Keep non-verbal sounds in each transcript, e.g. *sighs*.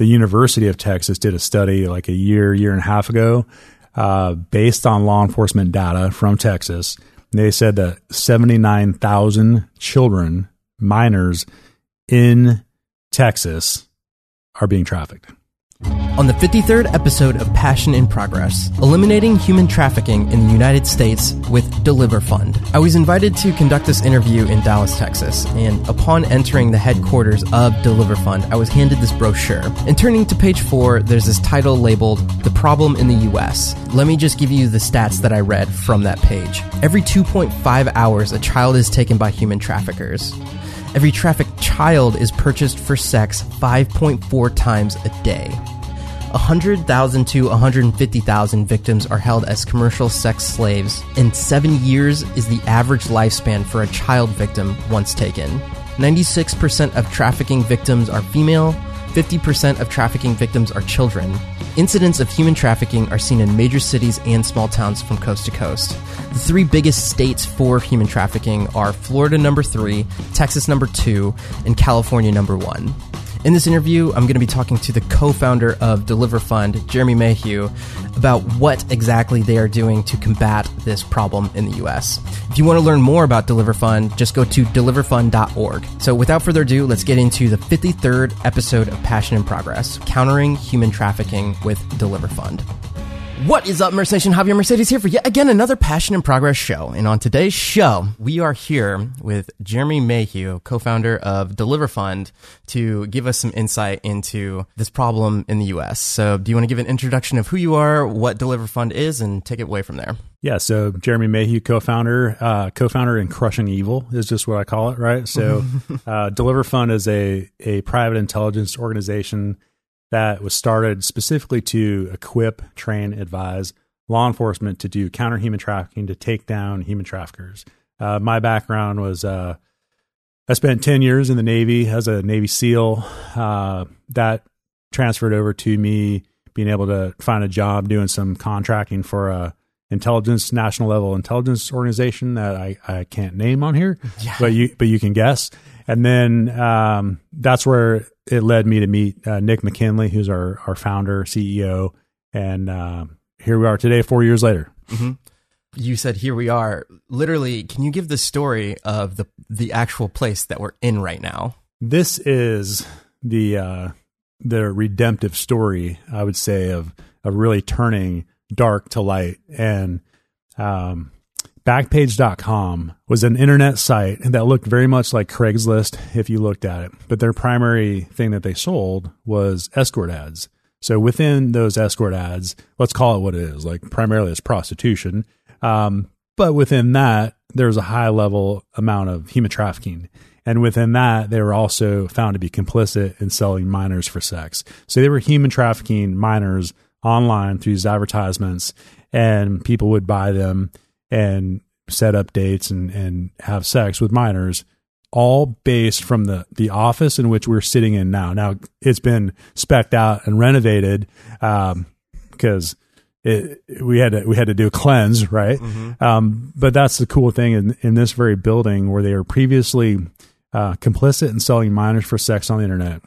the University of Texas did a study like a year, year and a half ago, uh, based on law enforcement data from Texas. They said that 79,000 children, minors in Texas, are being trafficked. On the 53rd episode of Passion in Progress, eliminating human trafficking in the United States with Deliver Fund, I was invited to conduct this interview in Dallas, Texas, and upon entering the headquarters of Deliver Fund, I was handed this brochure. And turning to page 4, there's this title labeled The Problem in the US. Let me just give you the stats that I read from that page. Every 2.5 hours, a child is taken by human traffickers. Every trafficked child is purchased for sex 5.4 times a day. 100,000 to 150,000 victims are held as commercial sex slaves, and seven years is the average lifespan for a child victim once taken. 96% of trafficking victims are female, 50% of trafficking victims are children. Incidents of human trafficking are seen in major cities and small towns from coast to coast. The three biggest states for human trafficking are Florida number three, Texas number two, and California number one. In this interview, I'm going to be talking to the co founder of Deliver Fund, Jeremy Mayhew, about what exactly they are doing to combat this problem in the US. If you want to learn more about Deliver Fund, just go to deliverfund.org. So without further ado, let's get into the 53rd episode of Passion and Progress Countering Human Trafficking with Deliver Fund. What is up, Merce Nation? Javier Mercedes here for yet again another Passion in Progress show. And on today's show, we are here with Jeremy Mayhew, co-founder of Deliver Fund, to give us some insight into this problem in the U.S. So, do you want to give an introduction of who you are, what Deliver Fund is, and take it away from there? Yeah, so Jeremy Mayhew, co-founder, uh, co-founder in Crushing Evil is just what I call it, right? So, *laughs* uh, Deliver Fund is a a private intelligence organization that was started specifically to equip, train, advise law enforcement to do counter human trafficking, to take down human traffickers. Uh, my background was uh, I spent 10 years in the Navy as a Navy SEAL. Uh, that transferred over to me being able to find a job doing some contracting for a intelligence national level intelligence organization that I, I can't name on here, *laughs* yeah. but you but you can guess. And then um, that's where it led me to meet uh, Nick McKinley, who's our our founder, CEO, and uh, here we are today, four years later. Mm-hmm. You said here we are. Literally, can you give the story of the the actual place that we're in right now? This is the uh, the redemptive story, I would say, of of really turning dark to light and um, Backpage.com was an internet site that looked very much like Craigslist if you looked at it, but their primary thing that they sold was escort ads. So within those escort ads, let's call it what it is, like primarily it's prostitution. Um, but within that, there's a high level amount of human trafficking. And within that, they were also found to be complicit in selling minors for sex. So they were human trafficking minors online through these advertisements, and people would buy them and set up dates and, and have sex with minors, all based from the, the office in which we're sitting in now. Now it's been specked out and renovated because um, it, we had to we had to do a cleanse, right? Mm-hmm. Um, but that's the cool thing in in this very building where they were previously uh, complicit in selling minors for sex on the internet.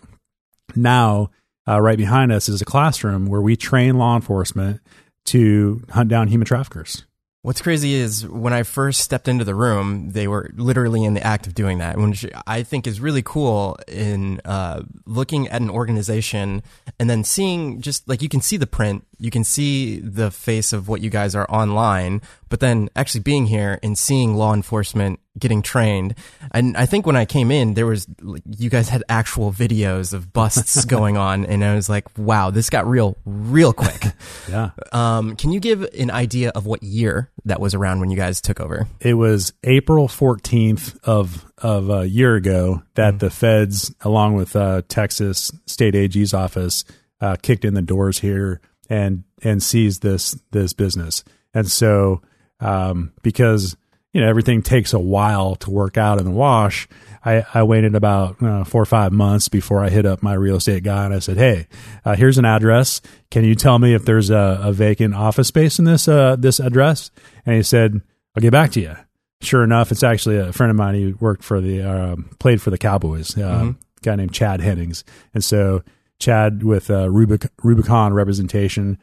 Now, uh, right behind us is a classroom where we train law enforcement to hunt down human traffickers. What's crazy is when I first stepped into the room, they were literally in the act of doing that, which I think is really cool in uh, looking at an organization and then seeing just like you can see the print, you can see the face of what you guys are online, but then actually being here and seeing law enforcement getting trained. And I think when I came in, there was, you guys had actual videos of busts *laughs* going on. And I was like, wow, this got real, real quick. *laughs* yeah. Um, can you give an idea of what year that was around when you guys took over? It was April 14th of, of a year ago that mm-hmm. the feds, along with, uh, Texas state AG's office, uh, kicked in the doors here and, and seized this, this business. And so, um, because you know everything takes a while to work out in the wash. I, I waited about uh, four or five months before I hit up my real estate guy and I said, "Hey, uh, here's an address. Can you tell me if there's a, a vacant office space in this uh, this address?" And he said, "I'll get back to you." Sure enough, it's actually a friend of mine. He worked for the uh, played for the Cowboys. Uh, mm-hmm. Guy named Chad Hennings, and so Chad with uh, Rubic- Rubicon representation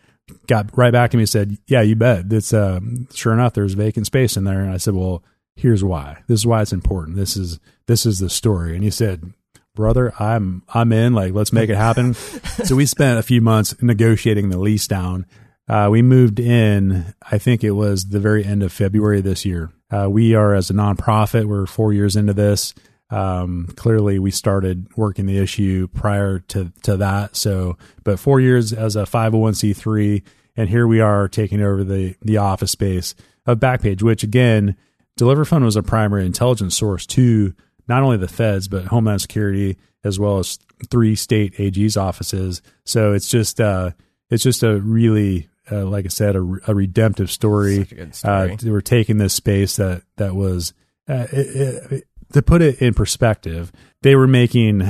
got right back to me and said, "Yeah, you bet. It's uh, sure enough, there's vacant space in there." And I said, "Well, here's why. This is why it's important. This is this is the story." And he said, "Brother, I'm I'm in. Like, let's make it happen." *laughs* so we spent a few months negotiating the lease down. Uh, we moved in. I think it was the very end of February this year. Uh, we are as a nonprofit. We're four years into this. Um, clearly, we started working the issue prior to to that. So, but four years as a 501c3, and here we are taking over the the office space of Backpage, which again, Deliver Fund was a primary intelligence source to not only the feds but Homeland Security as well as three state AG's offices. So it's just uh, it's just a really uh, like I said, a, a redemptive story. A story. Uh, we're taking this space that that was uh, it, it, to put it in perspective, they were making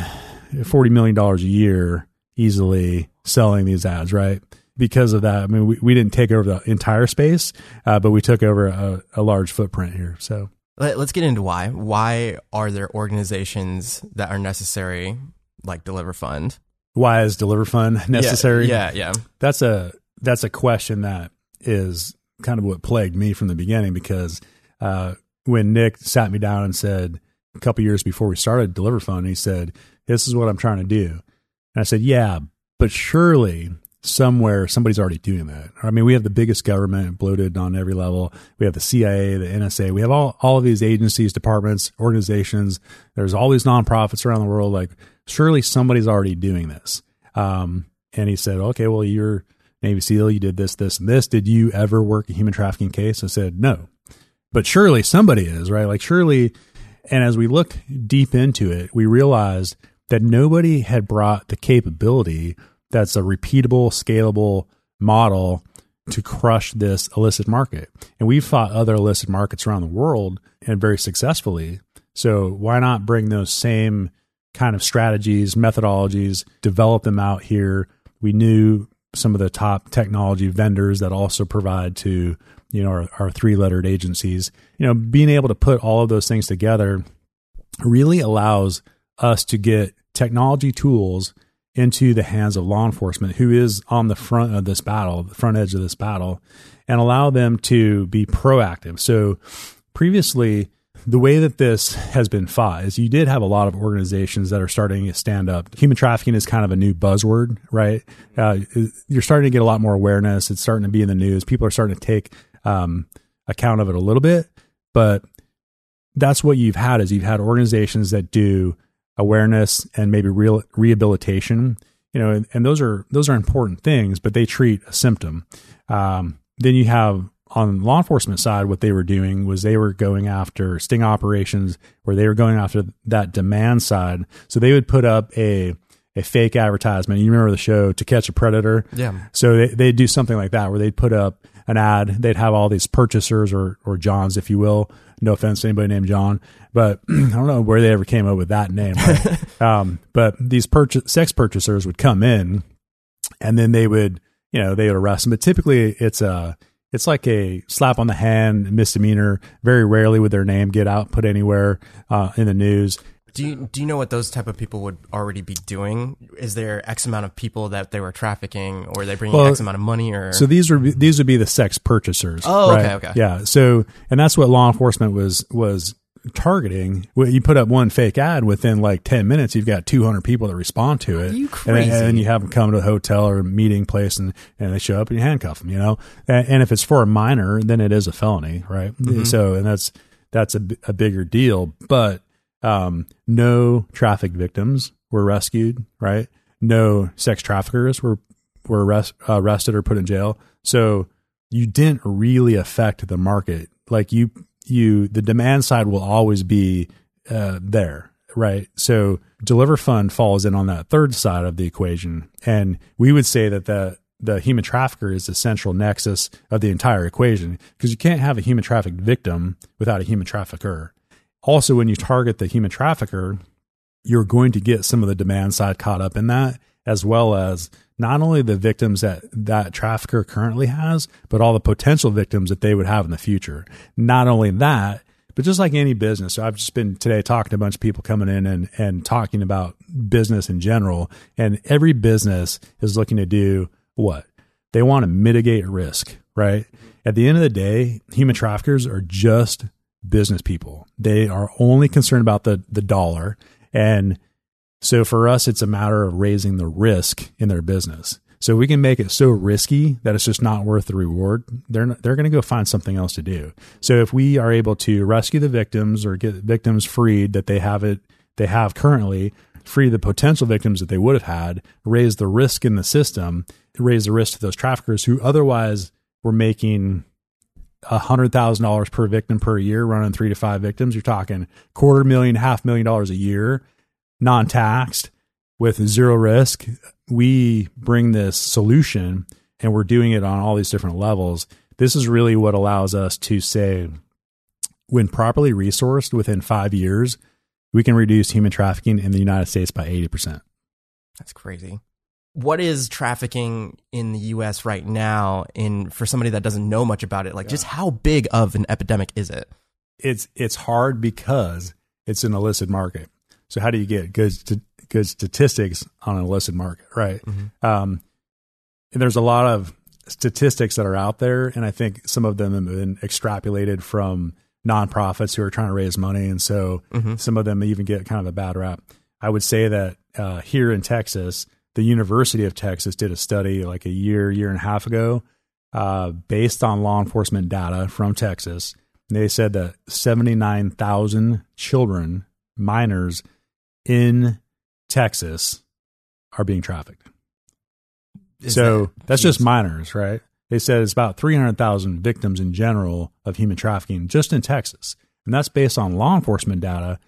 forty million dollars a year easily selling these ads, right? Because of that, I mean, we, we didn't take over the entire space, uh, but we took over a, a large footprint here. So Let, us get into why. Why are there organizations that are necessary, like Deliver Fund? Why is Deliver Fund necessary? Yeah, yeah. yeah. That's a that's a question that is kind of what plagued me from the beginning because uh, when Nick sat me down and said, a couple years before we started Deliver Fund, he said, This is what I'm trying to do. And I said, Yeah, but surely somewhere somebody's already doing that. I mean, we have the biggest government bloated on every level. We have the CIA, the NSA. We have all, all of these agencies, departments, organizations. There's all these nonprofits around the world. Like, surely somebody's already doing this. Um, and he said, okay, well, you're Navy SEAL. You did this, this, and this. Did you ever work a human trafficking case? I said, no. But surely somebody is, right? Like, surely and as we looked deep into it, we realized that nobody had brought the capability that's a repeatable, scalable model to crush this illicit market. And we've fought other illicit markets around the world and very successfully. So why not bring those same kind of strategies, methodologies, develop them out here? We knew some of the top technology vendors that also provide to you know, our, our three lettered agencies, you know, being able to put all of those things together really allows us to get technology tools into the hands of law enforcement who is on the front of this battle, the front edge of this battle, and allow them to be proactive. So previously, the way that this has been fought is you did have a lot of organizations that are starting to stand up. Human trafficking is kind of a new buzzword, right? Uh, you're starting to get a lot more awareness. It's starting to be in the news. People are starting to take um, account of it a little bit, but that's what you've had is you've had organizations that do awareness and maybe real rehabilitation, you know, and, and those are those are important things, but they treat a symptom. Um, then you have on the law enforcement side, what they were doing was they were going after sting operations where they were going after that demand side. So they would put up a a fake advertisement. You remember the show To Catch a Predator? Yeah. So they they'd do something like that where they'd put up an ad. They'd have all these purchasers or or Johns, if you will. No offense to anybody named John, but *clears throat* I don't know where they ever came up with that name. But, *laughs* um, but these purchase, sex purchasers would come in, and then they would, you know, they would arrest them. But typically, it's a it's like a slap on the hand misdemeanor. Very rarely would their name get out put anywhere uh, in the news. Do you do you know what those type of people would already be doing? Is there X amount of people that they were trafficking, or they bringing well, X amount of money? Or so these would be, these would be the sex purchasers. Oh, right? okay, okay, yeah. So and that's what law enforcement was was targeting. You put up one fake ad within like ten minutes, you've got two hundred people that respond to it. Are you crazy? And, then you have them come to a hotel or a meeting place, and, and they show up and you handcuff them. You know, and, and if it's for a minor, then it is a felony, right? Mm-hmm. So and that's that's a, a bigger deal, but um, no traffic victims were rescued, right? No sex traffickers were were arrest, arrested or put in jail. So you didn't really affect the market. Like you, you, the demand side will always be uh, there, right? So Deliver Fund falls in on that third side of the equation, and we would say that the the human trafficker is the central nexus of the entire equation because you can't have a human trafficked victim without a human trafficker. Also, when you target the human trafficker, you're going to get some of the demand side caught up in that, as well as not only the victims that that trafficker currently has, but all the potential victims that they would have in the future. Not only that, But just like any business, so I've just been today talking to a bunch of people coming in and, and talking about business in general. And every business is looking to do what? They want to mitigate risk, right? At the end of the day, human traffickers are just business people. They are only concerned about the, the dollar. And so for us, it's a matter of raising the risk in their business. So we can make it so risky that it's just not worth the reward. They're not, they're going to go find something else to do. So if we are able to rescue the victims or get victims freed that they have it they have currently, free the potential victims that they would have had, raise the risk in the system, raise the risk to those traffickers who otherwise were making hundred thousand dollars per victim per year, running three to five victims. You're talking quarter million, half million dollars a year, non-taxed with zero risk we bring this solution and we're doing it on all these different levels. This is really what allows us to say, when properly resourced within five years, we can reduce human trafficking in the United States by 80%. That's crazy. What is trafficking in the US right now in for somebody that doesn't know much about it? Like yeah. just how big of an epidemic is it? It's it's hard because it's an illicit market. So how do you get good good statistics on an illicit market, right? Mm-hmm. Um, there's a lot of statistics that are out there, and I think some of them have been extrapolated from nonprofits who are trying to raise money, and so mm-hmm. some of them even get kind of a bad rap. I would say that uh, here in Texas, the University of Texas did a study like a year, year and a half ago, uh, based on law enforcement data from Texas. They said that 79,000 children, minors in Texas are being trafficked. Is so that, that's geez. just minors, right? They said it's about 300,000 victims in general of human trafficking just in Texas. And that's based on law enforcement data.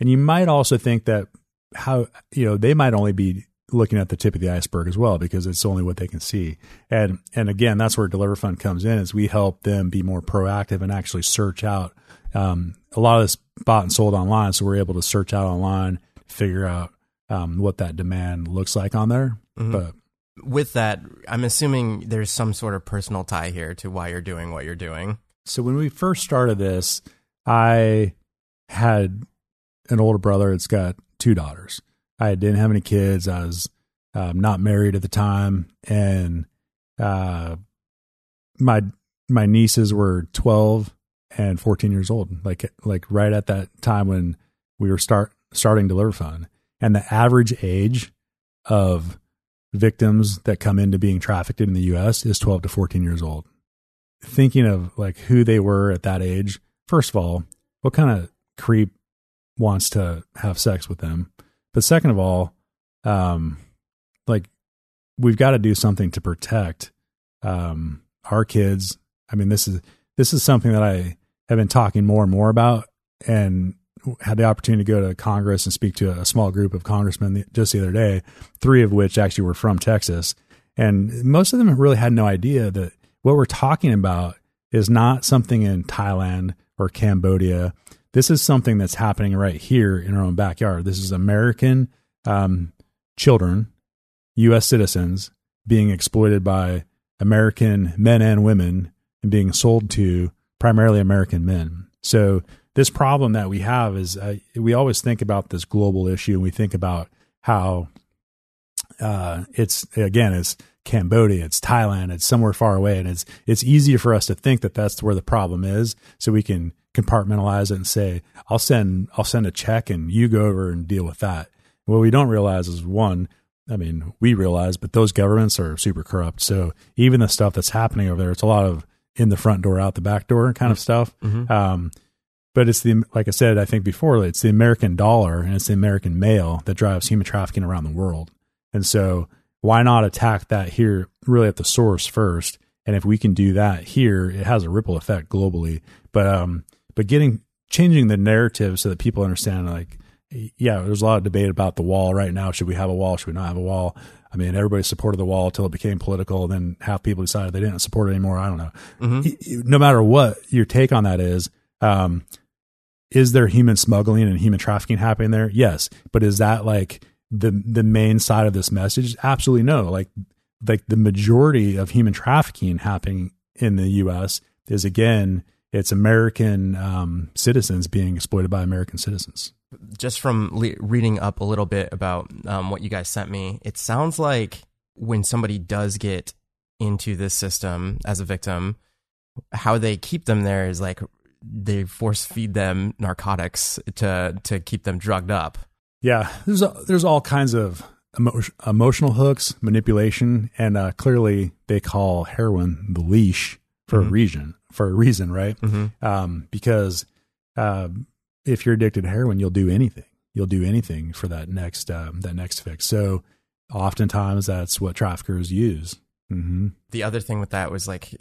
And you might also think that how, you know, they might only be looking at the tip of the iceberg as well because it's only what they can see. And and again, that's where Deliver Fund comes in is we help them be more proactive and actually search out um, a lot of this bought and sold online. So we're able to search out online, figure out um, what that demand looks like on there. Mm-hmm. But with that, I'm assuming there's some sort of personal tie here to why you're doing what you're doing. So when we first started this, I had an older brother that's got two daughters. I didn't have any kids. I was um, not married at the time, and uh, my my nieces were 12 and 14 years old, like like right at that time when we were start starting to Deliver Fund and the average age of victims that come into being trafficked in the US is 12 to 14 years old. Thinking of like who they were at that age, first of all, what kind of creep wants to have sex with them? But second of all, um, like we've got to do something to protect um, our kids. I mean, this is this is something that I have been talking more and more about, and had the opportunity to go to Congress and speak to a small group of congressmen just the other day, three of which actually were from Texas. And most of them really had no idea that what we're talking about is not something in Thailand or Cambodia. This is something that's happening right here in our own backyard. This is American um, children, U.S. citizens, being exploited by American men and women and being sold to primarily American men. So this problem that we have is uh, we always think about this global issue and we think about how uh, it's again it's Cambodia, it's Thailand, it's somewhere far away, and it's it's easier for us to think that that's where the problem is, so we can compartmentalize it and say, "I'll send I'll send a check and you go over and deal with that." What we don't realize is one, I mean, we realize, but those governments are super corrupt. So even the stuff that's happening over there, it's a lot of in the front door, out the back door kind of stuff. Mm-hmm. Um, but it's the like I said, I think before it's the American dollar and it's the American male that drives human trafficking around the world. And so why not attack that here really at the source first? And if we can do that here, it has a ripple effect globally. But um but getting changing the narrative so that people understand like yeah, there's a lot of debate about the wall right now. Should we have a wall? Should we not have a wall? I mean, everybody supported the wall until it became political. Then half people decided they didn't support it anymore. I don't know. Mm-hmm. No matter what your take on that is, um, is there human smuggling and human trafficking happening there? Yes. But is that like the the main side of this message? Absolutely no. Like like the majority of human trafficking happening in the US is again it's American um, citizens being exploited by American citizens. Just from le- reading up a little bit about um, what you guys sent me, it sounds like when somebody does get into this system as a victim, how they keep them there is like they force feed them narcotics to to keep them drugged up. Yeah, there's a, there's all kinds of emo- emotional hooks, manipulation, and uh, clearly they call heroin the leash for Mhm. a reason. For a reason, right? Mm-hmm. Um, because uh, if you're addicted to heroin, you'll do anything. You'll do anything for that next um, that next fix. So oftentimes that's what traffickers use. hmm The other thing with that was like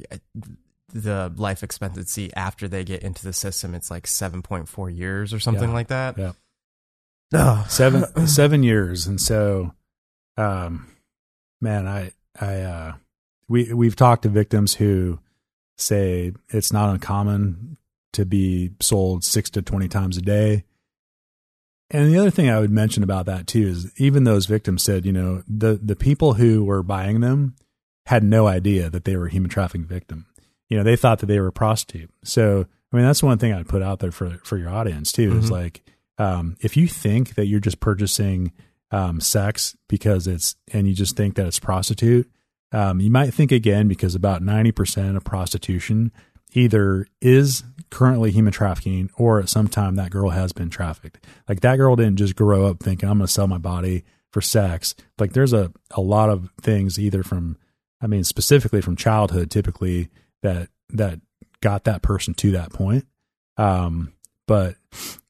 the life expectancy after they get into the system. It's like seven point four years or something Yeah. like that. Yeah. *sighs* Ugh. seven seven years and so um man i i uh we we've talked to victims who say it's not uncommon to be sold 6 to 20 times a day. And the other thing i would mention about that too is even those victims said you know the the people who were buying them had no idea that they were a human trafficking victim. You know they thought that they were a prostitute. So i mean that's one thing i'd put out there for for your audience too is Mhm. like um, if you think that you're just purchasing um, sex because it's and you just think that it's prostitute um, you might think again because about 90% of prostitution either is currently human trafficking or at some time that girl has been trafficked. Like that girl didn't just grow up thinking i'm going to sell my body for sex. Like there's a, a lot of things either from i mean specifically from childhood typically that that got that person to that point. Um, but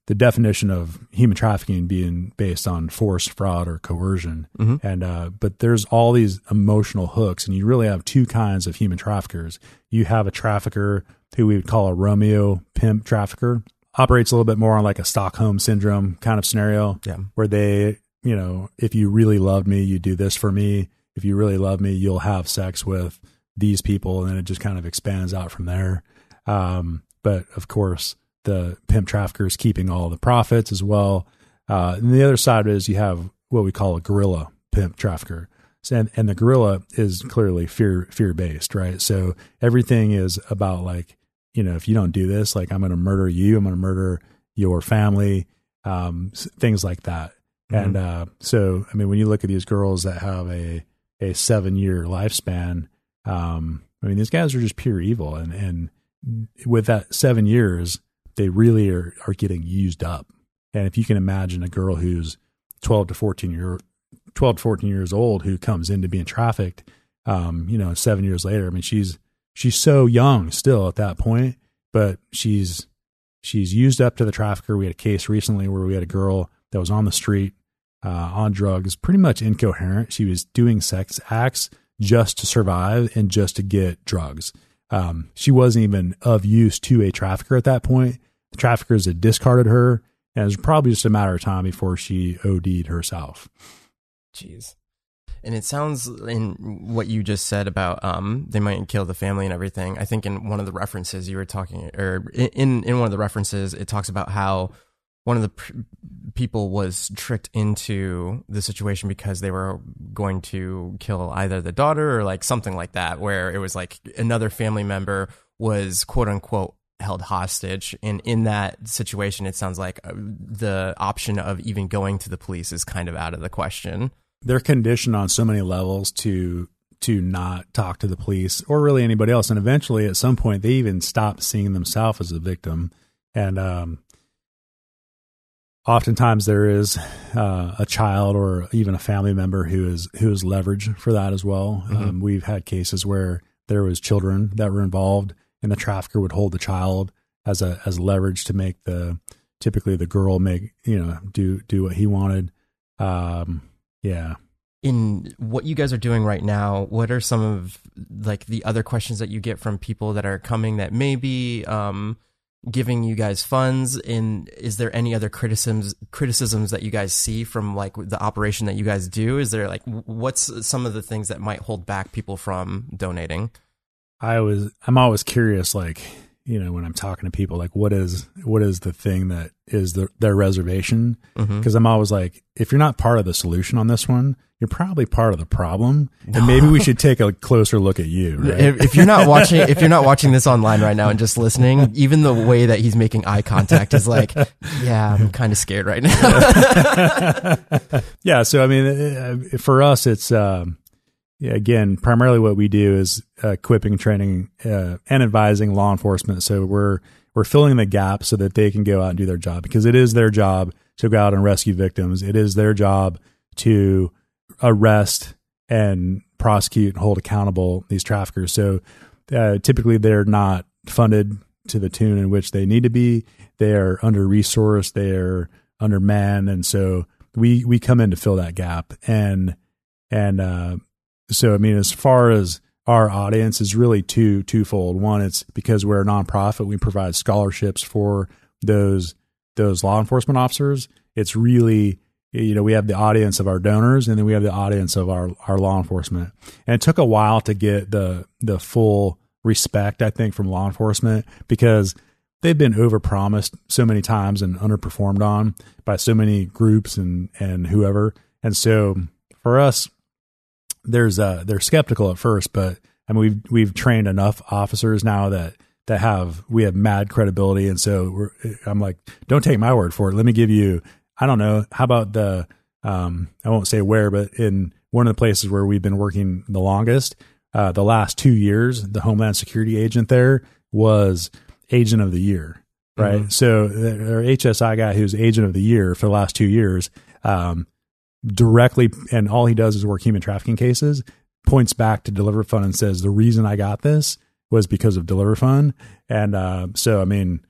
the definition of human trafficking being based on force, fraud, or coercion. Mhm. And uh, but there's all these emotional hooks, and you really have two kinds of human traffickers. You have a trafficker who we would call a Romeo pimp trafficker, operates a little bit more on like a Stockholm syndrome kind of scenario, Yeah. where they, you know, if you really love me, you do this for me. If you really love me, you'll have sex with these people, and then it just kind of expands out from there. Um, but of course, the pimp traffickers keeping all the profits as well. Uh, and the other side is you have what we call a gorilla pimp trafficker. So- And, and the gorilla is clearly fear fear based, right? So everything is about like, you know, if you don't do this, like I'm going to murder you, I'm going to murder your family, um, things like that. And uh, so, I mean, when you look at these girls that have a a seven year lifespan, um, I mean, these guys are just pure evil, and and with that seven years, they really are are getting used up. And if you can imagine a girl who's twelve to fourteen year twelve to fourteen years old who comes into being trafficked, um, you know, seven years later, I mean, she's she's so young still at that point, but she's she's used up to the trafficker. We had a case recently where we had a girl that was on the street uh, on drugs, pretty much incoherent. She was doing sex acts just to survive and just to get drugs. Um, she wasn't even of use to a trafficker at that point. The traffickers had discarded her, and it was probably just a matter of time before she OD'd herself. Jeez. And it sounds in what you just said about um they might kill the family and everything. I think in one of the references you were talking, or in in one of the references, it talks about how one of the people was tricked into the situation because they were going to kill either the daughter or like something like that, where it was like another family member was quote unquote held hostage. And in that situation, it sounds like uh, the option of even going to the police is kind of out of the question. They're conditioned on so many levels to to not talk to the police or really anybody else, and eventually, at some point, they even stop seeing themselves as a victim. And um, oftentimes, there is uh, a child or even a family member who is who is leverage for that as well. Mhm. Um, we've had cases where there was children that were involved, and the trafficker would hold the child as a as leverage to make the typically the girl make you know do do what he wanted. Um, yeah. in what you guys are doing right now, what are some of like the other questions that you get from people that are coming that maybe um, giving you guys funds? And is there any other criticisms criticisms that you guys see from like the operation that you guys do? Is there like what's some of the things that might hold back people from donating? I was I'm always curious like you know when I'm talking to people like what is what is the thing that is the, their reservation because Mm-hmm. I'm always like if you're not part of the solution on this one you're probably part of the problem and *laughs* maybe we should take a closer look at you right? If, if you're not watching, if you're not watching this online right now and just listening, *laughs* even the way that he's making eye contact is like, yeah, I'm kind of scared right *laughs* now. yeah so I mean uh, for us it's um, again primarily what we do is uh, equipping training uh, and advising law enforcement so we're we're filling the gap so that they can go out and do their job because it is their job to go out and rescue victims it is their job to arrest and prosecute and hold accountable these traffickers. So uh, typically they're not funded to the tune in which they need to be. They are under resourced, they are undermanned, and so we we come in to fill that gap. And and uh, so I mean, as far as our audience is really two twofold. One, it's because we're a nonprofit, we provide scholarships for those those law enforcement officers. It's really you know we have the audience of our donors and then we have the audience of our our law enforcement and it took a while to get the the full respect i think from law enforcement because they've been overpromised so many times and underperformed on by so many groups and and whoever and so for us there's uh they're skeptical at first but i mean we've we've trained enough officers now that that have we have mad credibility and so we're, i'm like don't take my word for it let me give you I don't know. How about the, um, I won't say where, but in one of the places where we've been working the longest, uh, the last two years, the Homeland Security agent there was agent of the year, right? Mm-hmm. So our HSI guy who's agent of the year for the last two years, um, directly, and all he does is work human trafficking cases, points back to Deliver Fund and says, the reason I got this was because of Deliver Fund. And, uh, so, I mean,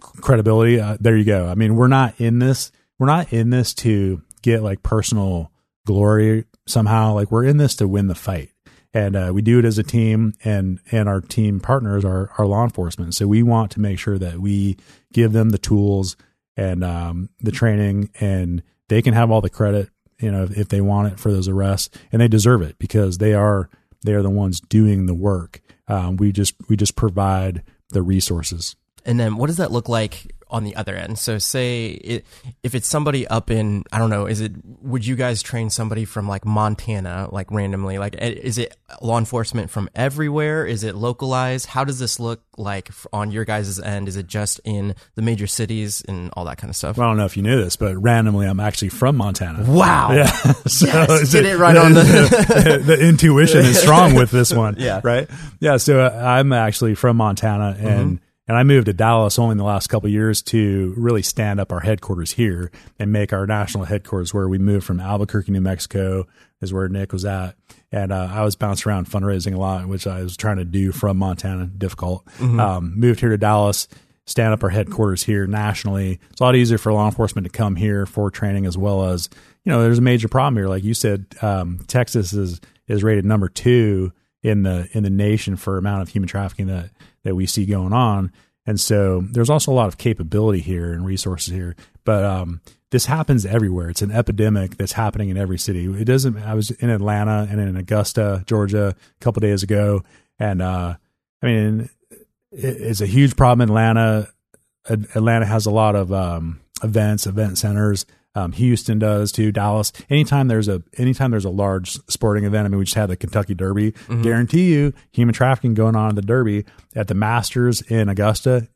credibility. Uh, there you go. I mean, we're not in this. We're not in this to get like personal glory somehow. Like we're in this to win the fight, and uh, we do it as a team. And and our team partners are our law enforcement. So we want to make sure that we give them the tools and um, the training, and they can have all the credit. You know, if they want it for those arrests, and they deserve it because they are they are the ones doing the work. Um, we just we just provide the resources. And then what does that look like on the other end? So say it, if it's somebody up in, I don't know, is it, would you guys train somebody from like Montana, like randomly? Like, eh, is it law enforcement from everywhere? Is it localized? How does this look like on your guys' end? Is it just in the major cities and all that kind of stuff? Well, I don't know if you knew this, but randomly, I'm actually from Montana. Wow. Yeah, *laughs* so Yes, get it right on the- *laughs* the, *laughs* the intuition is strong with this one. Yeah. right. Yeah, so uh, I'm actually from Montana, and and I moved to Dallas only in the last couple of years to really stand up our headquarters here and make our national headquarters where we moved from Albuquerque, New Mexico, is where Nick was at, and uh, I was bouncing around fundraising a lot, which I was trying to do from Montana, difficult. Um, moved here to Dallas stand up our headquarters here nationally. It's a lot easier for law enforcement to come here for training as well as, you know, there's a major problem here. Like you said, um, Texas is, is rated number two in the, in the nation for amount of human trafficking that, that we see going on. And so there's also a lot of capability here and resources here. But, um, this happens everywhere. It's an epidemic that's happening in every city. It doesn't, I was in Atlanta and in Augusta, Georgia a couple days ago. And, uh, I mean, it- it's a huge problem in Atlanta. Atlanta has a lot of um, events, event centers. Um, Houston does too. Dallas. Anytime there's a anytime there's a large sporting event. I mean, we just had the Kentucky Derby. Guarantee you, human trafficking going on at the Derby at the Masters in Augusta.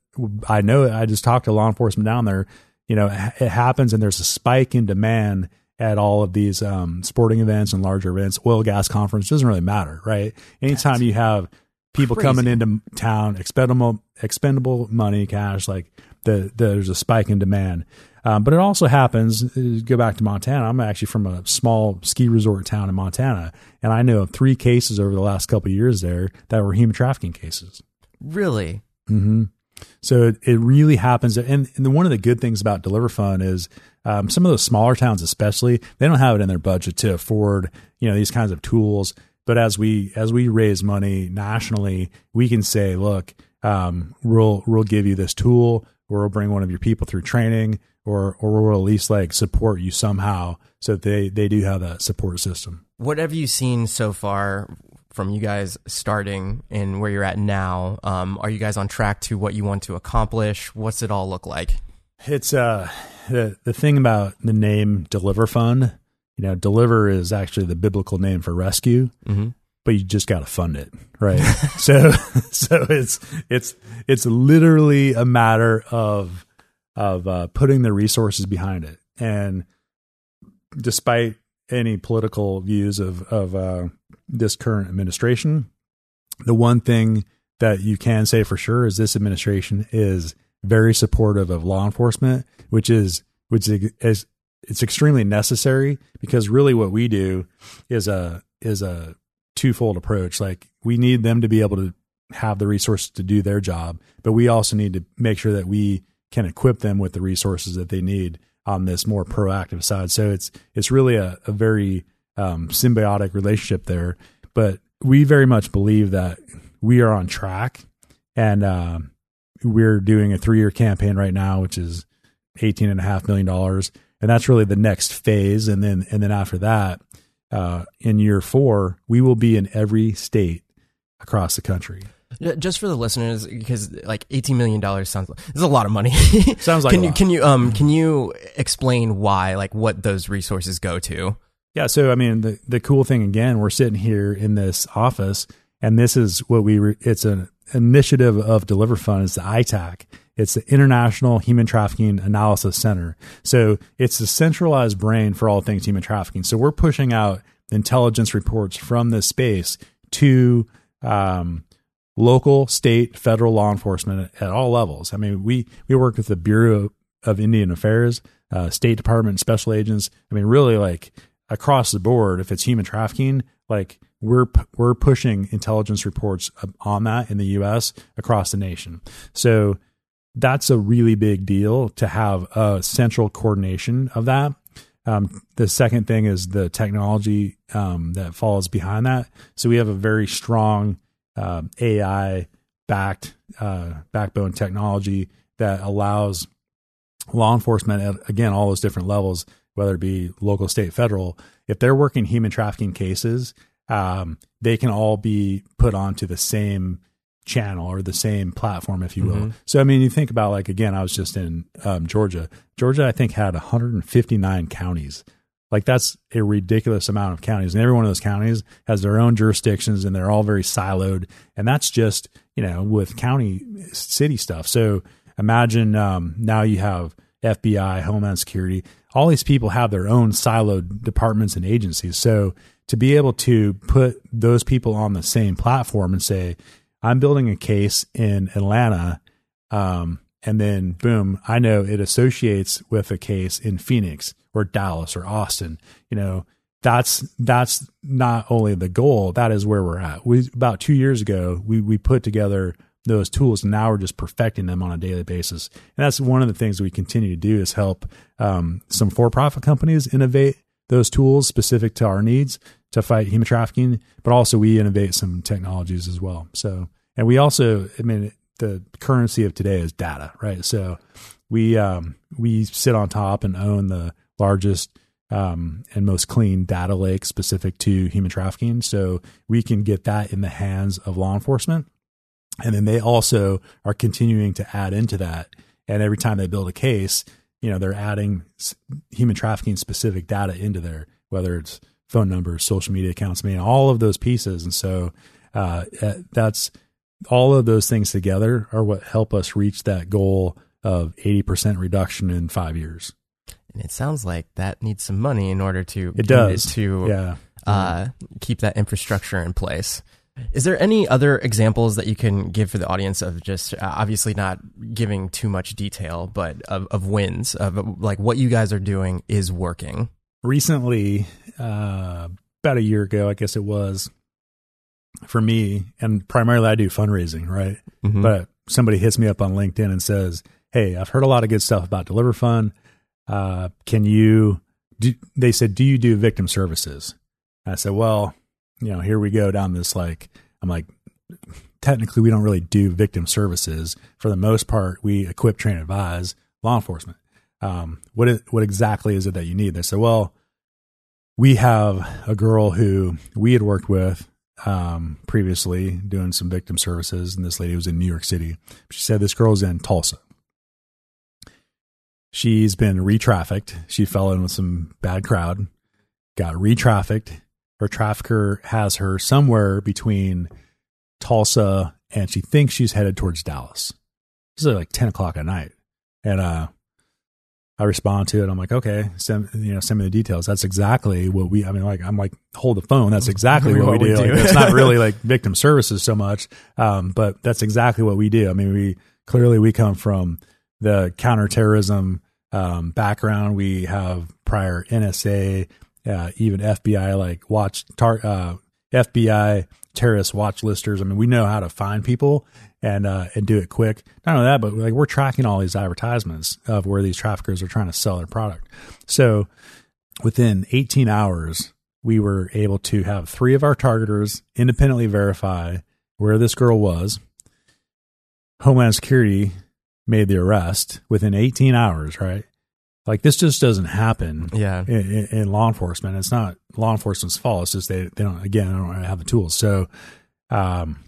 I know. I just talked to law enforcement down there. You know, it happens, and there's a spike in demand at all of these um, sporting events and larger events. Oil, gas conference doesn't really matter, right? Anytime you have people coming into town, expendable expendable money, cash, like the, there's a spike in demand. Um, but it also happens. uh, Go back to Montana. I'm actually from a small ski resort town in Montana, and I know of three cases over the last couple of years there that were human trafficking cases. Really? hmm So it, it really happens. And, and the, one of the good things about Deliver Fund is um, some of those smaller towns, especially, they don't have it in their budget to afford you know these kinds of tools. But as we as we raise money nationally, we can say, look, um, we'll we'll give you this tool, or we'll bring one of your people through training, or or we'll at least like support you somehow, so that they they do have that support system. What have you seen so far from you guys starting and where you're at now? Um, are you guys on track to what you want to accomplish? What's it all look like? It's uh the the thing about the name Deliver Fund. You know, deliver is actually the biblical name for rescue, Mm-hmm. but you just got to fund it, right? *laughs* so *laughs* so it's it's it's literally a matter of of uh, putting the resources behind it, and despite any political views of of uh, this current administration, the one thing that you can say for sure is this administration is very supportive of law enforcement, which is which is it's extremely necessary because really what we do is a is a twofold approach. Like we need them to be able to have the resources to do their job, but we also need to make sure that we can equip them with the resources that they need on this more proactive side. So it's it's really a, a very um, symbiotic relationship there. But we very much believe that we are on track, and uh, we're doing a three year campaign right now, which is eighteen and a half million dollars, and that's really the next phase. And then and then after that, uh, in year four, we will be in every state across the country. Just for the listeners, because like eighteen million dollars sounds this is a lot of money. *laughs* Sounds like can you can you um can you explain why like what those resources go to? Yeah. So, I mean, the, the cool thing again, we're sitting here in this office, and this is what we, re- it's an initiative of Deliver Fund. It's the ITAC. It's the International Human Trafficking Analysis Center. So it's the centralized brain for all things human trafficking. So we're pushing out intelligence reports from this space to, um, local, state, federal law enforcement at, all levels. I mean, we, we work with the Bureau of Indian Affairs, uh, State Department, special agents. I mean, really like across the board, if it's human trafficking, like we're we're pushing intelligence reports on that in the U.S. across the nation. So that's a really big deal to have a central coordination of that. Um, the second thing is the technology um, that falls behind that. So we have a very strong um, AI backed uh, backbone technology that allows law enforcement at again all those different levels, whether it be local, state, federal, if they're working human trafficking cases, um, they can all be put onto the same channel or the same platform, if you will. Mhm. So, I mean, you think about like again, I was just in um, Georgia. Georgia, I think, had 159 counties. Like that's a ridiculous amount of counties, and every one of those counties has their own jurisdictions, and they're all very siloed. And that's just you know with county city stuff. So imagine um, now you have FBI, Homeland Security. All these people have their own siloed departments and agencies. So to be able to put those people on the same platform and say, I'm building a case in Atlanta, um, and then boom, I know it associates with a case in Phoenix or Dallas or Austin. You know, that's that's not only the goal, that is where we're at. We about two years ago, we we put together those tools, and now we're just perfecting them on a daily basis. And that's one of the things we continue to do is help um, some for-profit companies innovate those tools specific to our needs to fight human trafficking, but also we innovate some technologies as well. So, and we also, I mean, the currency of today is data, right? So, we um, we sit on top and own the largest um, and most clean data lake specific to human trafficking. So we can get that in the hands of law enforcement, and then they also are continuing to add into that. And every time they build a case, you know, they're adding human trafficking specific data into there, whether it's phone numbers, social media accounts, I mean, all of those pieces. And so uh, uh, that's all of those things together are what help us reach that goal of 80% reduction in five years. It sounds like that needs some money in order to It does. to Yeah. uh, keep that infrastructure in place. Is there any other examples that you can give for the audience of just uh, obviously not giving too much detail, but of, of wins of like what you guys are doing is working? recently, uh, about a year ago, I guess it was for me, and primarily I do fundraising, right? Mhm. But somebody hits me up on LinkedIn and says, "Hey, I've heard a lot of good stuff about Deliver Fund. Uh, can you?" Do, they said, "Do you do victim services?" I said, "Well, you know, here we go down this like." I'm like, technically, we don't really do victim services. For the most part, we equip, train, advise law enforcement. Um, what is, what exactly is it that you need? They said, "Well, we have a girl who we had worked with um, previously doing some victim services, and this lady was in New York City. She said this girl's in Tulsa. She's been re-trafficked. She fell in with some bad crowd, got re-trafficked. Her trafficker has her somewhere between Tulsa and she thinks she's headed towards Dallas. This is like ten o'clock at night, and uh, I respond to it. I'm like, okay, send you know, send me the details. That's exactly what we. I mean, like, I'm like, hold the phone. That's exactly what, What we we do. do. Like, it's not really *laughs* like victim services so much, um, but that's exactly what we do. I mean, we clearly we come from the counterterrorism um, background. We have prior NSA, uh, even FBI, like watch tar, uh, FBI terrorist watch listers. I mean, we know how to find people and uh, and do it quick. Not only that, but like we're tracking all these advertisements of where these traffickers are trying to sell their product. So within 18 hours, we were able to have three of our targeters independently verify where this girl was. Homeland Security made the arrest within 18 hours, right? Like this just doesn't happen Yeah. in, in, in law enforcement. It's not law enforcement's fault. It's just they, they don't, again, they don't have the tools. So, um,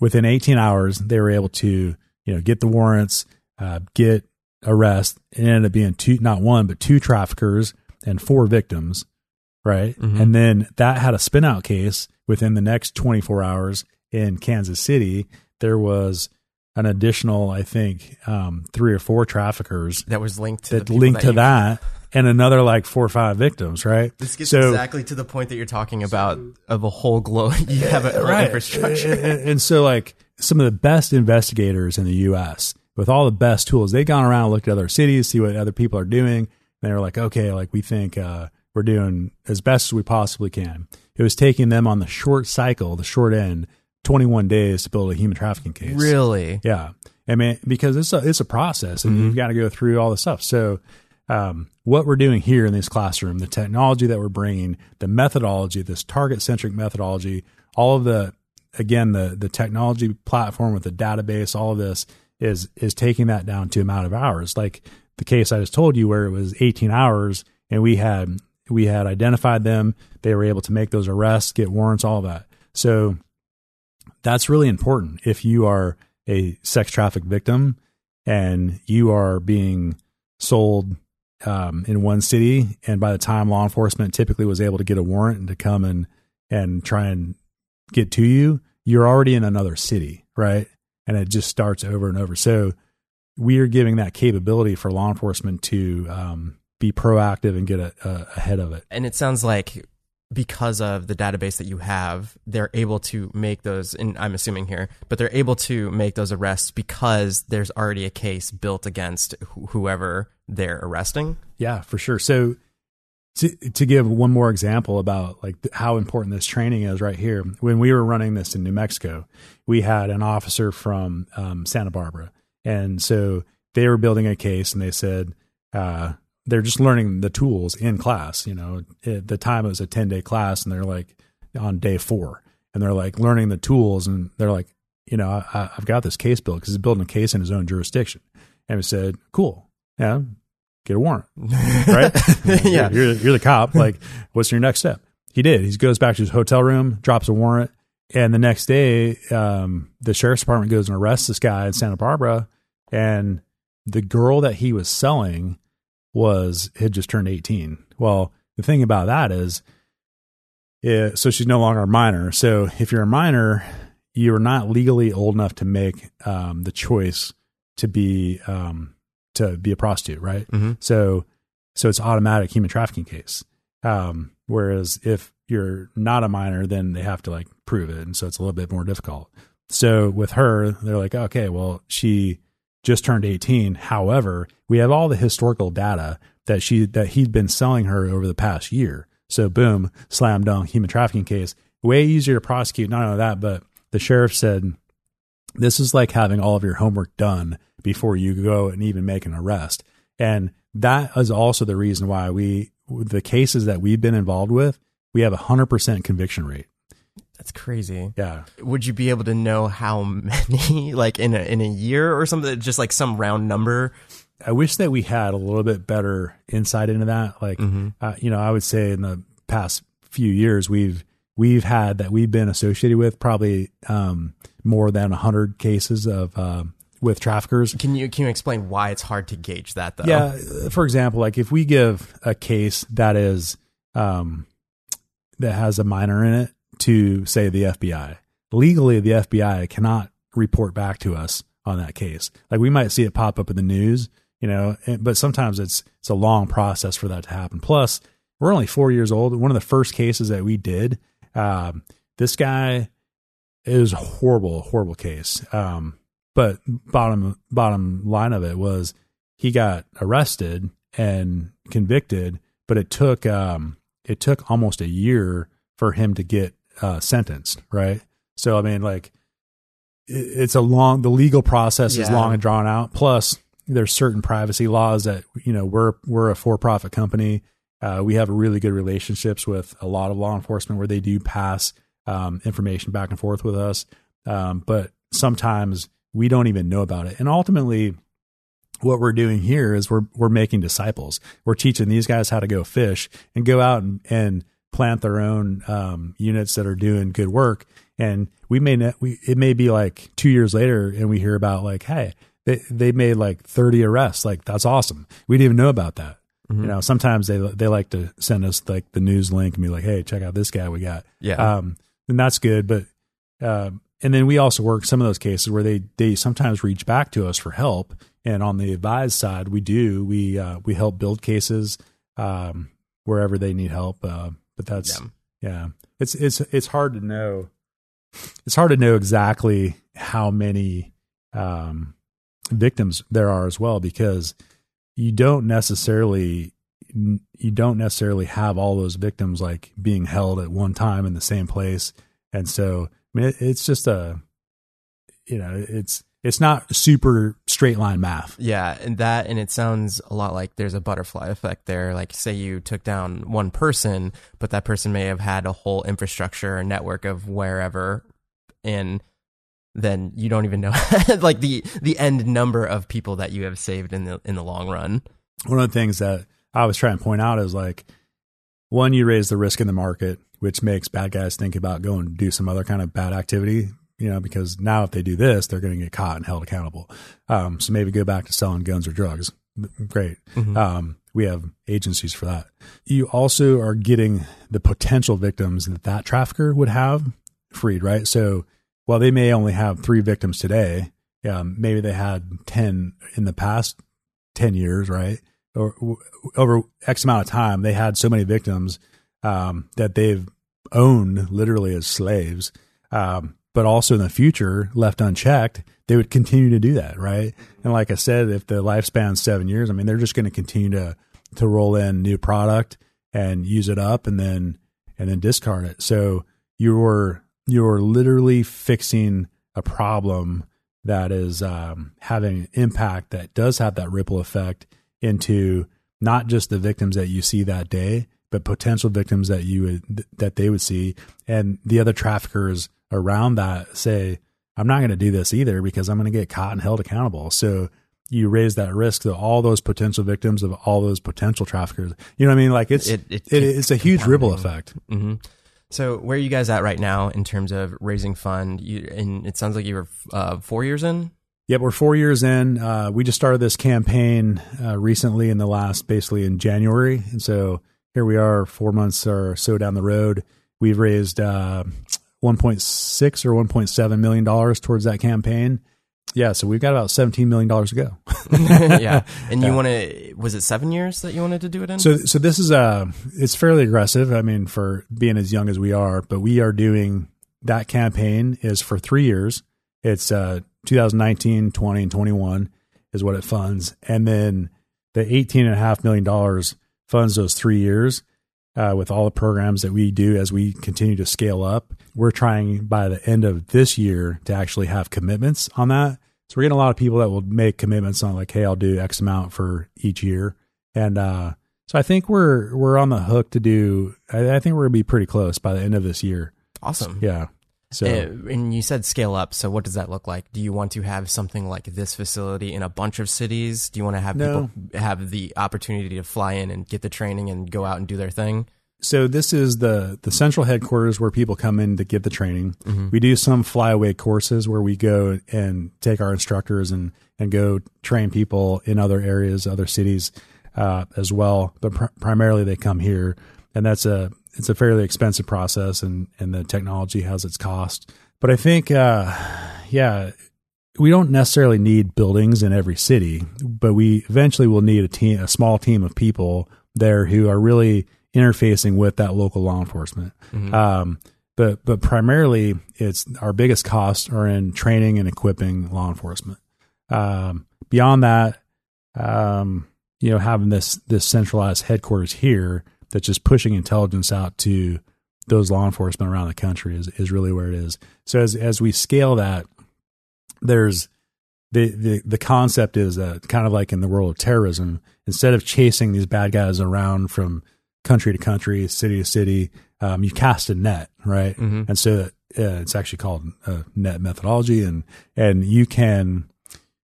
within 18 hours, they were able to, you know, get the warrants, uh, get arrest. It ended up being two, not one, but two traffickers and four victims. Right. Mhm. And then that had a spin out case within the next 24 hours in Kansas City. There was an additional, I think, um, three or four traffickers That was linked to that linked to you- that and another like four or five victims. Right. This gets So- exactly to the point that you're talking about of a whole globe. *laughs* You have a right. infrastructure. And, and so, like some of the best investigators in the U.S. with all the best tools, they've gone around and looked at other cities, see what other people are doing. And they were like, okay, like we think uh, we're doing as best as we possibly can. It was taking them on the short cycle, the short end, 21 days to build a human trafficking case. Really? Yeah. I mean, because it's a, it's a process and you've got to go through all the stuff. So, um, what we're doing here in this classroom, the technology that we're bringing, the methodology, this target centric methodology, all of the, again, the, the technology platform with the database, all of this is, is taking that down to amount of hours. Like the case I just told you where it was 18 hours and we had, we had identified them. They were able to make those arrests, get warrants, all that. So that's really important. If you are a sex traffic victim and you are being sold um, in one city and by the time law enforcement typically was able to get a warrant and to come and and try and get to you you're already in another city right? And it just starts over and over. So we are giving that capability for law enforcement to um, be proactive and get a, a, ahead of it. And it sounds like because of the database that you have, they're able to make those, and I'm assuming here, but they're able to make those arrests because there's already a case built against wh- whoever they're arresting. Yeah, for sure. So to to give one more example about like how important this training is right here. When we were running this in New Mexico, we had an officer from um, Santa Barbara, and so they were building a case, and they said uh, they're just learning the tools in class. You know, at the time it was a ten day class, and they're like on day four, and they're like learning the tools, and they're like, you know, I, I've got this case built because he's building a case in his own jurisdiction, and we said, cool, yeah, get a warrant *laughs* right? Yeah. you're, you're the cop. Like, what's your next step? He did. He goes back to his hotel room, drops a warrant, and the next day, um, the sheriff's department goes and arrests this guy in Santa Barbara, and the girl that he was selling was had just turned 18. Well, the thing about that is, yeah, so she's no longer a minor. So if you're a minor, you're not legally old enough to make um, the choice to be um, to be a prostitute, right? Mhm. So so it's automatic human trafficking case. Um, whereas if you're not a minor, then they have to like prove it, and so it's a little bit more difficult. So with her, they're like, okay, well, she just turned 18. However, we have all the historical data that she that he'd been selling her over the past year. So boom, slam dunk, human trafficking case. Way easier to prosecute. Not only that, but the sheriff said this is like having all of your homework done before you go and even make an arrest. And that is also the reason why we the cases that we've been involved with, we have a hundred percent conviction rate. That's crazy. Yeah. Would you be able to know how *laughs* many, like in a in a year or something, just like some round number? I wish that we had a little bit better insight into that. Like, uh, you know, I would say in the past few years, we've we've had that we've been associated with probably um, more than 100 cases of uh, with traffickers. Can you can you explain why it's hard to gauge that though? Yeah, for example, like if we give a case that is um, that has a minor in it to say the FBI, legally the FBI cannot report back to us on that case. Like we might see it pop up in the news, you know, but sometimes it's it's a long process for that to happen. Plus, we're only four years old. One of the first cases that we did, um, this guy was horrible, horrible case. Um, but bottom bottom line of it was he got arrested and convicted, but it took um, it took almost a year for him to get uh, sentenced. Right. So I mean, like it's a long the legal process is long and drawn out. Plus, there's certain privacy laws that you know we're we're a for profit company. Uh, we have really good relationships with a lot of law enforcement where they do pass um, information back and forth with us, um, but sometimes we don't even know about it. And ultimately, what we're doing here is we're we're making disciples. We're teaching these guys how to go fish and go out and, and plant their own um, units that are doing good work. And we may not, we it may be like two years later, and we hear about like, hey, they they made like thirty arrests. Like that's awesome. We didn't even know about that. You know, sometimes they they like to send us like the news link and be like, hey, check out this guy we got. Yeah. Um, and that's good. But um, and then we also work some of those cases where they they sometimes reach back to us for help. And on the advised side, we do we uh, we help build cases um, wherever they need help. Uh, but that's Yeah. yeah, it's it's it's hard to know. It's hard to know exactly how many um, victims there are as well because you don't necessarily you don't necessarily have all those victims like being held at one time in the same place and so i mean it's just a you know it's it's not super straight line math Yeah, and that and it sounds a lot like there's a butterfly effect there. Like say you took down one person, but that person may have had a whole infrastructure or network of wherever and then you don't even know *laughs* like the the end number of people that you have saved in the in the long run. one of the things that i was trying to point out is like one you raise the risk in the market which makes bad guys think about going to do some other kind of bad activity you know because now if they do this they're going to get caught and held accountable. Um, so maybe go back to selling guns or drugs. Great. Um, we have agencies for that. You also are getting the potential victims that that trafficker would have freed right? So while they may only have three victims today um, maybe they had 10 in the past 10 years, right? Or w- over X amount of time, they had so many victims um, that they've owned literally as slaves. Um, but also in the future, left unchecked, they would continue to do that, right? And like I said, if the lifespan's seven years, I mean, they're just going to continue to to roll in new product and use it up, and then and then discard it. So you're you're literally fixing a problem that is um, having an impact that does have that ripple effect into not just the victims that you see that day, but potential victims that you would that they would see, and the other traffickers around that say, "I'm not going to do this either because I'm going to get caught and held accountable." So you raise that risk to all those potential victims of all those potential traffickers. You know what I mean? Like it's It- it, it it's a huge ripple effect. hmm So where are you guys at right now in terms of raising fund? You, and it sounds like you were uh, four years in. Yep, we're four years in. Uh, we just started this campaign uh, recently in the last, basically in January, and so here we are, four months or so down the road. We've raised uh, 1.6 or 1.7 million dollars towards that campaign. Yeah, so we've got about 17 million dollars to go. *laughs* yeah, *laughs* and you Yeah. want to? Was it seven years that you wanted to do it in? So, so this is uh it's fairly aggressive. I mean, for being as young as we are, but we are doing that campaign is for three years. It's uh 2019, 20, and 21 is what it funds, and then the 18 and a half million dollars funds those three years. Uh, with all the programs that we do as we continue to scale up, we're trying by the end of this year to actually have commitments on that. So we're getting a lot of people that will make commitments on like, hey, I'll do X amount for each year, and uh, so I think we're we're on the hook to do. I, I think we're gonna be pretty close by the end of this year. awesome. Yeah. So Uh, and you said scale up. So what does that look like? Do you want to have something like this facility in a bunch of cities? Do you want to have No. people have the opportunity to fly in and get the training and go out and do their thing? so this is the the central headquarters where people come in to get the training. We do some flyaway courses where we go and take our instructors and and go train people in other areas, other cities uh, as well. But pr- primarily they come here, and that's a it's a fairly expensive process, and and the technology has its cost. But I think, uh, yeah, we don't necessarily need buildings in every city, but we eventually will need a team, a small team of people there who are really interfacing with that local law enforcement. Um, but but primarily, it's our biggest costs are in training and equipping law enforcement. Um, beyond that, um, you know, having this this centralized headquarters here that's just pushing intelligence out to those law enforcement around the country is is really where it is. So as as we scale that, there's the the the concept is that kind of like in the world of terrorism, instead of chasing these bad guys around from country to country, city to city, um, you cast a net, right? And so uh, it's actually called uh, net methodology, and and you can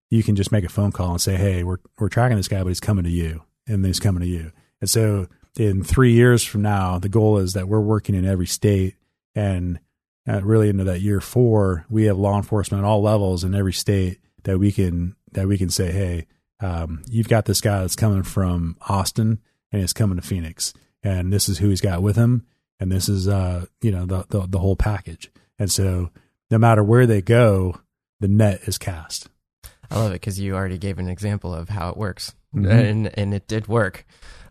you can just make a phone call and say, hey, we're we're tracking this guy, but he's coming to you, and he's coming to you. And so in three years from now, the goal is that we're working in every state, and uh, really into that year four, we have law enforcement at all levels in every state that we can that we can say, hey, um, you've got this guy that's coming from Austin and he's coming to Phoenix, and this is who he's got with him, and this is uh, you know the, the the whole package. And so no matter where they go, the net is cast. I love it because you already gave an example of how it works, Mhm. and and it did work.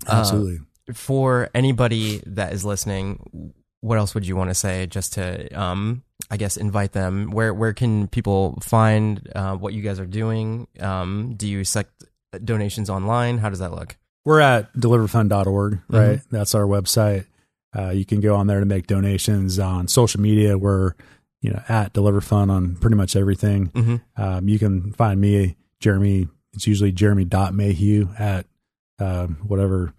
Uh, Absolutely. For anybody that is listening, what else would you want to say just to, um, I guess, invite them? Where where can people find uh, what you guys are doing? Um, do you accept donations online? How does that look? We're at deliverfund.org, right? That's our website. Uh, you can go on there to make donations on social media. We're, you know, at DeliverFund on pretty much everything. Mhm. Um, you can find me, Jeremy. It's usually Jeremy.mayhew at um, whatever.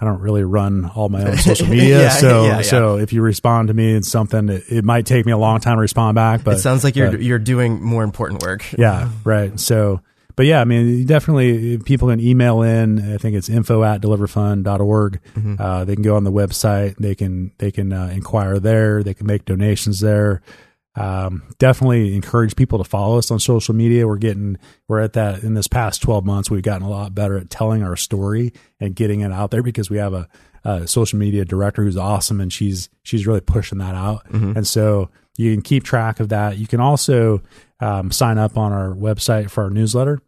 I don't really run all my own *laughs* social media. Yeah, so, yeah, yeah. so if you respond to me in something, it, it might take me a long time to respond back, but it sounds like you're but- you're doing more important work. yeah, right. So, but yeah, I mean, definitely people can email in. I think it's info at deliverfund.org. Mhm. Uh, they can go on the website. They can they can uh, inquire there. They can make donations there. Um, definitely encourage people to follow us on social media. We're getting we're at that in this past twelve months. We've gotten a lot better at telling our story and getting it out there because we have a, a social media director who's awesome and she's she's really pushing that out. And so you can keep track of that. You can also um, sign up on our website for our newsletter.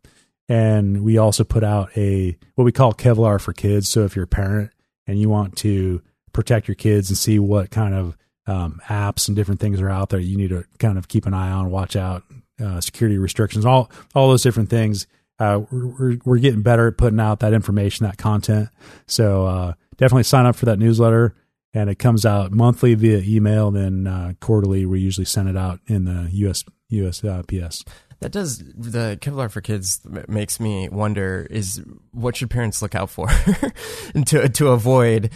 And we also put out a what we call Kevlar for kids. So if you're a parent and you want to protect your kids and see what kind of um, apps and different things are out there, you need to kind of keep an eye on, watch out, uh, security restrictions, all all those different things. Uh, we're, we're getting better at putting out that information, that content. So uh, definitely sign up for that newsletter, and it comes out monthly via email. Then uh, quarterly, we usually send it out in the US USPS. That does the Kevlar for Kids makes me wonder is what should parents look out for *laughs* to to avoid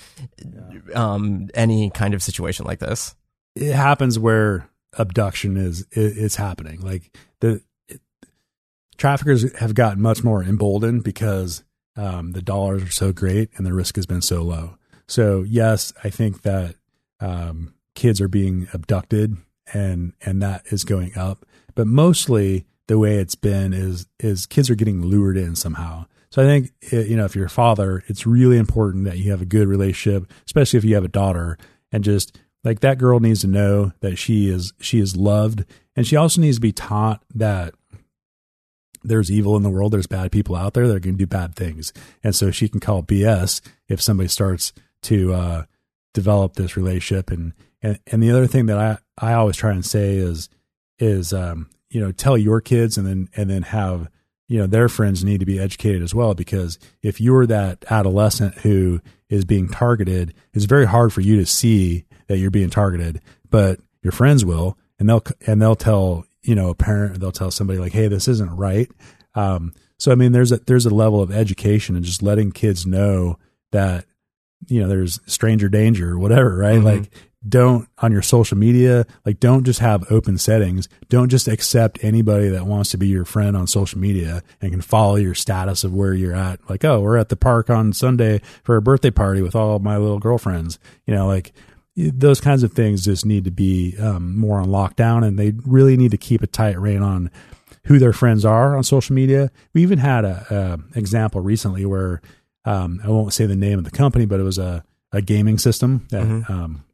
um, any kind of situation like this. it happens where abduction is it's happening. Like the it, traffickers have gotten much more emboldened because um, the dollars are so great and the risk has been so low. So yes i think that um, kids are being abducted and and that is going up. But mostly the way it's been is is kids are getting lured in somehow. So i think eh, you know if you're a father it's really important that you have a good relationship especially if you have a daughter and just like that girl needs to know that she is she is loved. And she also needs to be taught that there's evil in the world there's bad people out there that are going to do bad things. And so she can call bs if somebody starts to uh, develop this relationship. And, and and the other thing that i i always try and say is is um you know tell your kids and then and then have you know their friends need to be educated as well because if you're that adolescent who is being targeted it's very hard for you to see that you're being targeted but your friends will and they'll and they'll tell you know a parent they'll tell somebody like hey this isn't right um so i mean there's a there's a level of education and just letting kids know that you know there's stranger danger or whatever right Mhm. like don't on your social media, like don't just have open settings. Don't just accept anybody that wants to be your friend on social media and can follow your status of where you're at. Like, oh, we're at the park on Sunday for a birthday party with all my little girlfriends. You know, like those kinds of things just need to be um, more on lockdown and they really need to keep a tight rein on who their friends are on social media. We even had a, a example recently where um, I won't say the name of the company, but it was a, a gaming system that mm-hmm. um,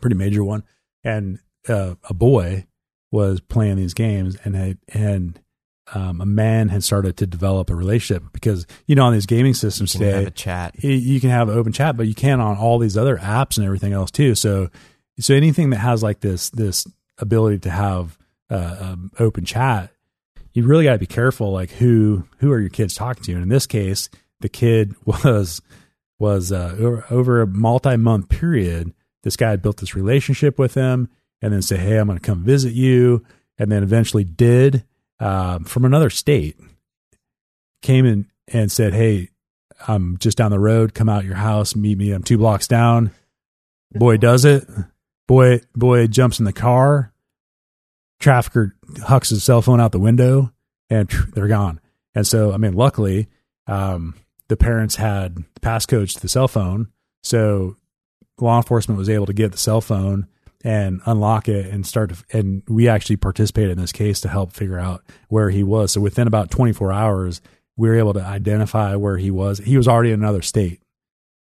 pretty major one, and uh, a boy was playing these games, and had, and um, a man had started to develop a relationship because you know on these gaming systems today, chat, you can have open chat, but you can on all these other apps and everything else too. So, so anything that has like this this ability to have uh, um, open chat, you really got to be careful. Like who who are your kids talking to? And in this case, the kid *laughs* was was uh, over a multi month period this guy had built this relationship with him and then say, Hey, I'm going to come visit you. And then eventually did um, from another state, came in and said, Hey, I'm just down the road. Come out your house, meet me. I'm two blocks down. Boy does it. Boy, boy jumps in the car. Trafficker hucks his cell phone out the window and they're gone. And so, I mean, luckily, um, the parents had the passcodes to the cell phone. So law enforcement was able to get the cell phone and unlock it and start to, and we actually participated in this case to help figure out where he was. So within about 24 hours, we were able to identify where he was. He was already in another state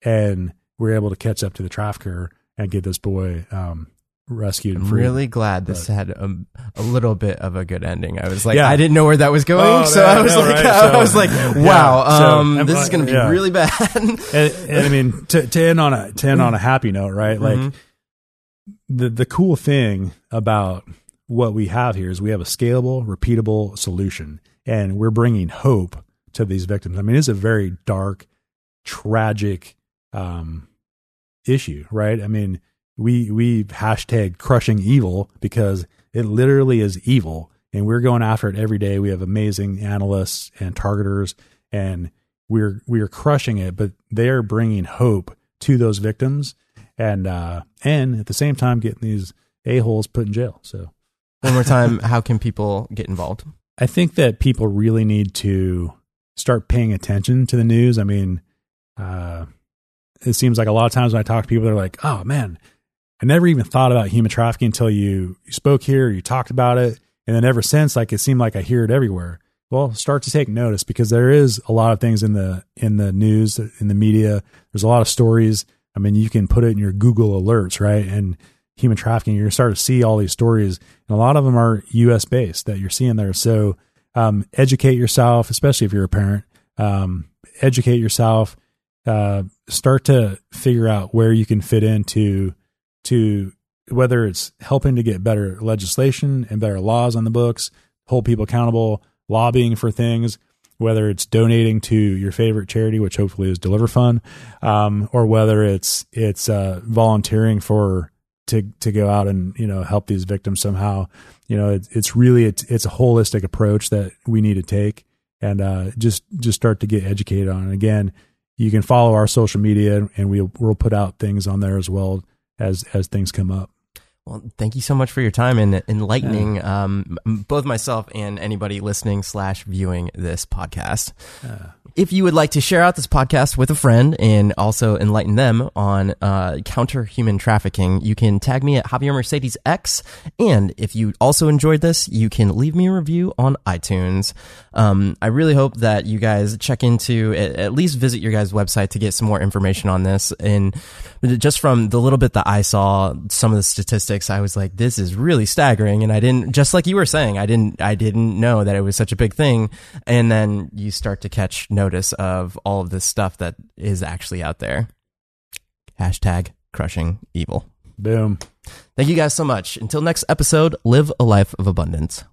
and we were able to catch up to the trafficker and get this boy um, rescued. I'm really glad this but, had a, a, little bit of a good ending. I was like, yeah. I didn't know where that was going, oh, so I was know, like, right? *laughs* I was like, wow, yeah. um, so, this is going to be yeah. really bad. *laughs* and, and, I mean, to, to, end on a to end on a happy note, right? Like mm-hmm. the the cool thing about what we have here is we have a scalable, repeatable solution, and we're bringing hope to these victims. I mean, it's a very dark, tragic um, issue, right? I mean we we hashtag crushing evil because it literally is evil. And we're going after it every day. We have amazing analysts and targeters and we're we're crushing it but they're bringing hope to those victims and uh and at the same time getting these a-holes put in jail. So one more time *laughs* how can people get involved? I think that people really need to start paying attention to the news. I mean uh it seems like a lot of times when i talk to people they're like oh man I never even thought about human trafficking until you, spoke here, you talked about it. And then ever since, like it seemed like I hear it everywhere. Well, start to take notice because there is a lot of things in the in the news, in the media. There's a lot of stories. I mean, you can put it in your Google alerts, right? And human trafficking, you're going to start to see all these stories, and a lot of them are U.S. based that you're seeing there. So, um, educate yourself, especially if you're a parent. Um, educate yourself. Uh, start to figure out where you can fit into to whether it's helping to get better legislation and better laws on the books, hold people accountable, lobbying for things, whether it's donating to your favorite charity, which hopefully is Deliver Fund, um, or whether it's it's uh, volunteering for to to go out and you know help these victims somehow. You know, it, it's really it's it's a holistic approach that we need to take and uh, just just start to get educated on. And again, you can follow our social media, and we'll we'll put out things on there as well as as things come up. Well, thank you so much for your time and enlightening yeah. um, both myself and anybody listening slash viewing this podcast. Uh, if you would like to share out this podcast with a friend and also enlighten them on uh, counter human trafficking, you can tag me at Javier Mercedes X. And if you also enjoyed this, you can leave me a review on iTunes. Um, I really hope that you guys check into at least visit your guys' website to get some more information on this. And just from the little bit that I saw, some of the statistics, I was like, this is really staggering. And I didn't, just like you were saying, I didn't, I didn't know that it was such a big thing. And then you start to catch notice of all of this stuff that is actually out there. Hashtag crushing evil. Boom. Thank you guys so much. Until next episode, live a life of abundance.